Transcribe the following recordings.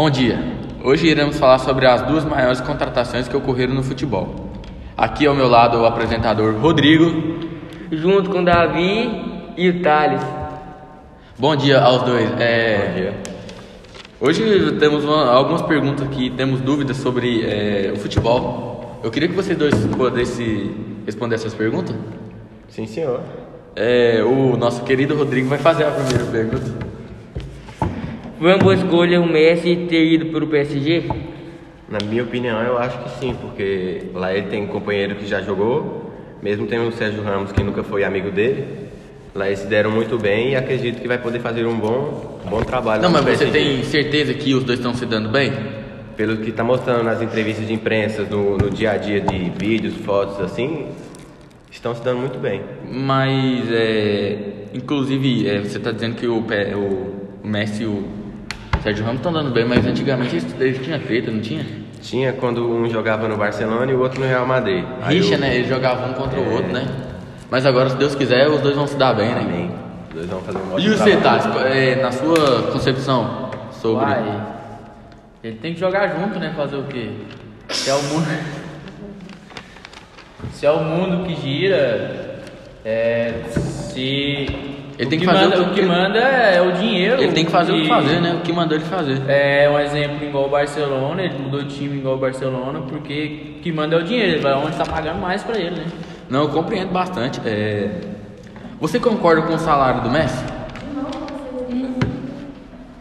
Bom dia. Hoje iremos falar sobre as duas maiores contratações que ocorreram no futebol. Aqui ao meu lado o apresentador Rodrigo. junto com o Davi e o Thales. Bom dia aos dois. É, Hoje temos uma- algumas perguntas aqui, temos dúvidas sobre é, o futebol. Eu queria que vocês dois pudessem responder essas perguntas. Sim, senhor. É, o nosso querido Rodrigo vai fazer a primeira pergunta. Foi uma boa escolha o Messi ter ido para o PSG? Na minha opinião, eu acho que sim, porque lá ele tem companheiro que já jogou, mesmo tendo o Sérgio Ramos, que nunca foi amigo dele. Lá eles se deram muito bem e acredito que vai poder fazer um bom, um bom trabalho. Não, mas você tem certeza que os dois estão se dando bem? Pelo que está mostrando nas entrevistas de imprensa, no, no dia a dia de vídeos, fotos, assim, estão se dando muito bem. Mas, é, inclusive, é, você está dizendo que o, o Messi e o Sérgio Ramos estão dando bem, mas antigamente eles, eles tinham feito, não tinha? Tinha quando um jogava no Barcelona e o outro no Real Madrid. Rixa, o- né? Eles jogavam um contra o outro, né? Mas agora, se Deus quiser, os dois vão se dar bem, né? Amém. Os dois vão fazer um E ótimo você, trabalho. Thales, é, na sua concepção sobre... Uai, ele tem que jogar junto, né? Fazer o quê? Se é o mundo. Se é o mundo que gira, é. Se. Ele tem que o fazer manda, o que- o que manda é o dinheiro. Ele tem que fazer o que e- fazer, né? O que mandou ele fazer. É um exemplo igual o Barcelona, ele mudou de time igual o Barcelona, porque o que manda é o dinheiro, ele vai onde tá pagando mais pra ele, né? Não, eu compreendo bastante. É... Você concorda com o salário do Messi?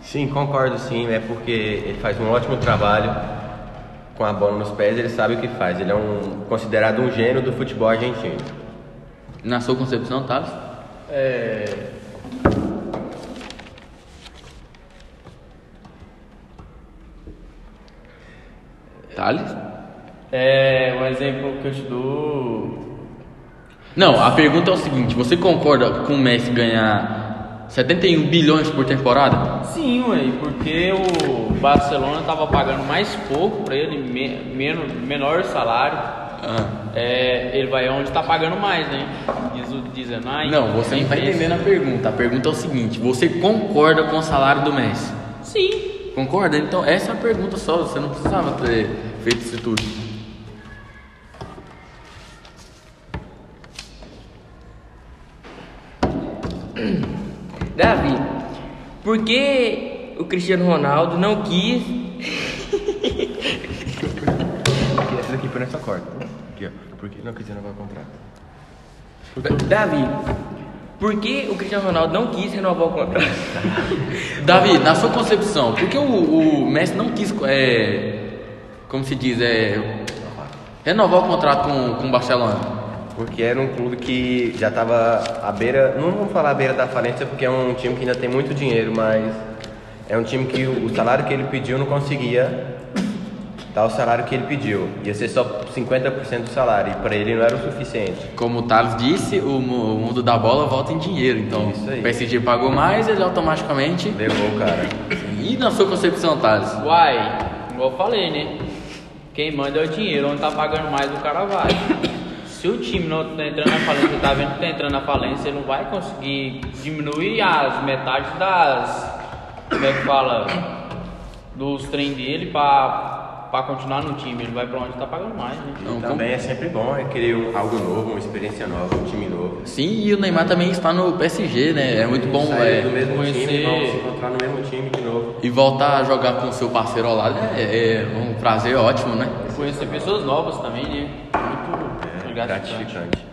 Sim, concordo sim, é porque ele faz um ótimo trabalho com a bola nos pés, ele sabe o que faz. Ele é um considerado um gênio do futebol argentino. Na sua concepção, Thales? É. Thales? É um exemplo que eu te dou. Não, a pergunta é o seguinte: você concorda com o Messi ganhar 71 bilhões por temporada? Sim, ué, porque o Barcelona tava pagando mais pouco pra ele, me- menor salário. Ah. É, ele vai onde tá pagando mais, né? Diz o dizendo, ah, Não, você não tá empresa. entendendo a pergunta. A pergunta é o seguinte: você concorda com o salário do Messi? Sim. Concorda? Então, essa é a pergunta só. Você não precisava ter feito isso tudo. Davi, por que o Cristiano Ronaldo não quis. Essa daqui foi nessa corda. Aqui, ó. Porque não quiser renovar o contrato. Davi, por que o Cristiano Ronaldo não quis renovar o contrato? Davi, na sua concepção, por que o, o Messi não quis, é, como se diz, é, renovar o contrato com, com o Barcelona? Porque era um clube que já estava à beira, não vamos falar à beira da falência, porque é um time que ainda tem muito dinheiro, mas é um time que o, o salário que ele pediu não conseguia dar o salário que ele pediu. Ia ser só 50% do salário, e para ele não era o suficiente. Como o Thales disse, o, mu- o mundo da bola volta em dinheiro. Então, o PSG pagou mais, ele automaticamente. Levou o cara. E na sua concepção, Thales? Uai, igual eu falei, né? Quem manda é o dinheiro, onde tá pagando mais o cara vai. Se o time não tá entrando na falência, tá vendo que tá entrando na falência, ele não vai conseguir diminuir as metades das. Como é que fala? Dos trem dele pra, pra continuar no time. Ele vai pra onde tá pagando mais, né? Não, Também é sempre bom é querer um- algo novo, uma experiência nova, um time novo. Sim, e o Neymar também está no PSG, né? É muito bom Sair é, do mesmo conhecer- time, vamos se encontrar no mesmo time de novo. e voltar a jogar com o seu parceiro ao lado é, é um prazer ótimo, né? Conhecer pessoas novas também, né? Muito gratificante. Gratificante.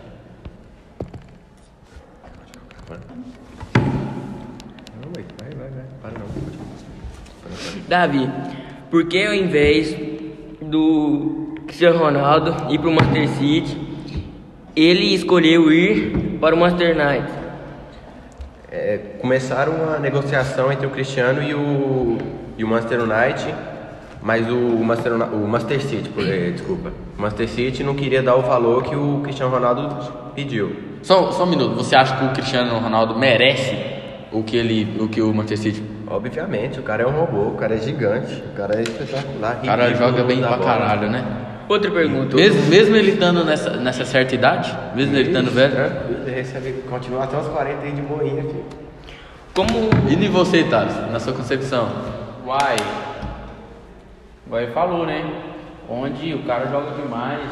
Para. Davi, por que ao invés do Cristiano Ronaldo ir para o Manchester City, ele escolheu ir para o Manchester United? É, começaram uma negociação entre o Cristiano e o, e o Manchester United, mas o Manchester, o Manchester City, por- eh, desculpa, o Manchester City não queria dar o valor que o Cristiano Ronaldo pediu. Só, só um minuto, você acha que o Cristiano Ronaldo merece o que, ele, o, que o Manchester City? Obviamente, o cara é um robô, o cara é gigante, o cara é espetacular. O cara joga bem pra bola. caralho, né? Outra pergunta. Mesmo, mesmo ele estando nessa, nessa certa idade, mesmo ele estando velho. Tranquilo, ele recebe, continua até os 40 aí de boinha, filho. Como E de você, Thales, na sua concepção? Uai, ele falou, né? Onde o cara joga demais.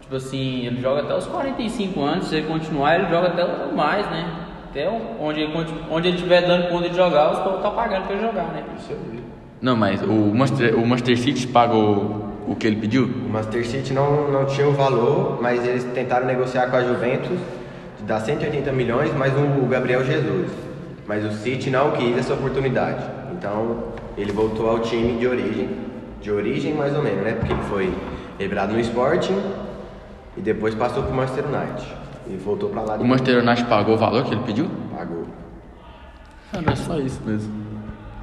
Tipo assim, ele joga até os 45 anos, se ele continuar, ele joga até mais, né? Até onde ele, onde ele estiver dando conta de jogar, os povos tá pagando pra ele jogar, né? Isso aí. Não, mas o Manchester, o Manchester City pagou o que ele pediu? O Manchester City não, não tinha o valor, mas eles tentaram negociar com a Juventus de dar 180 milhões, mais o Gabriel Jesus. Mas o City não quis essa oportunidade. Então ele voltou ao time de origem, de origem mais ou menos, né? Porque ele foi revelado no Sporting e depois passou pro Manchester United. E voltou pra lá de O Manchester United pagou o valor que ele pediu? Pagou. Cara, é só isso mesmo.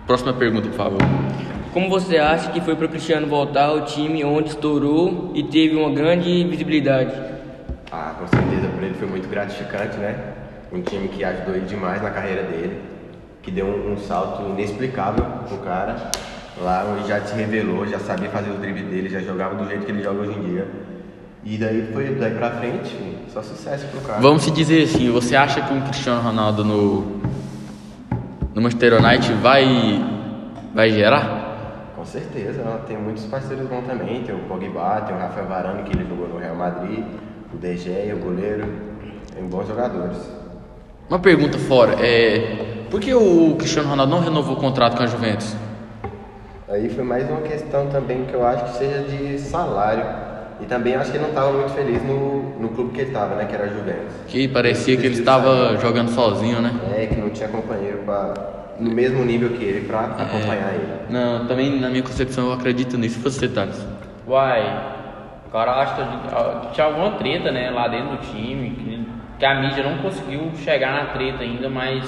Próxima pergunta, por favor. Como você acha que foi para o Cristiano voltar ao time onde estourou e teve uma grande visibilidade? Ah, com certeza para ele foi muito gratificante, né? Um time que ajudou ele demais na carreira dele, que deu um, um salto inexplicável pro cara. Lá onde já se revelou, já sabia fazer os dribles dele, já jogava do jeito que ele joga hoje em dia. E daí foi daí pra frente, só sucesso pro cara. Vamos se dizer assim, você acha que um Cristiano Ronaldo no, no Manchester United vai, vai gerar? Com certeza, tem muitos parceiros bons também. Tem o Pogba, tem o Rafael Varane, que ele jogou no Real Madrid, o De Gea, o goleiro. Tem bons jogadores. Uma pergunta fora, é... Por que o Cristiano Ronaldo não renovou o contrato com a Juventus? Aí foi mais uma questão também que eu acho que seja de salário. E também acho que ele não estava muito feliz no, no clube que ele estava, né? Que era a Juventus. Que parecia que ele estava jogando sozinho, né? É, que não tinha companheiro pra, no mesmo nível que ele pra acompanhar ele. Não, também na minha concepção eu acredito nisso. Você, Thales? Uai, o cara acha que tinha alguma treta, né, lá dentro do time, que, que a mídia não conseguiu chegar na treta ainda, mas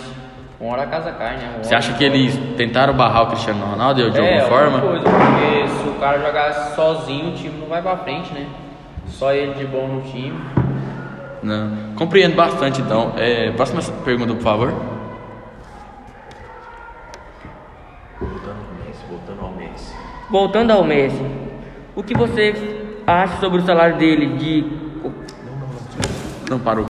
uma hora a casa cai, né? Uma Você hora- acha que eles tentaram barrar o Cristiano Ronaldo de é, alguma forma? Coisa, porque se o cara jogar sozinho, o time não vai pra frente, né? Só ele de bom no time. Não. Compreendo bastante, então. É, próxima pergunta, por favor. Voltando ao Messi, voltando ao Messi. Voltando ao Messi, o que você acha sobre o salário dele de Não parou.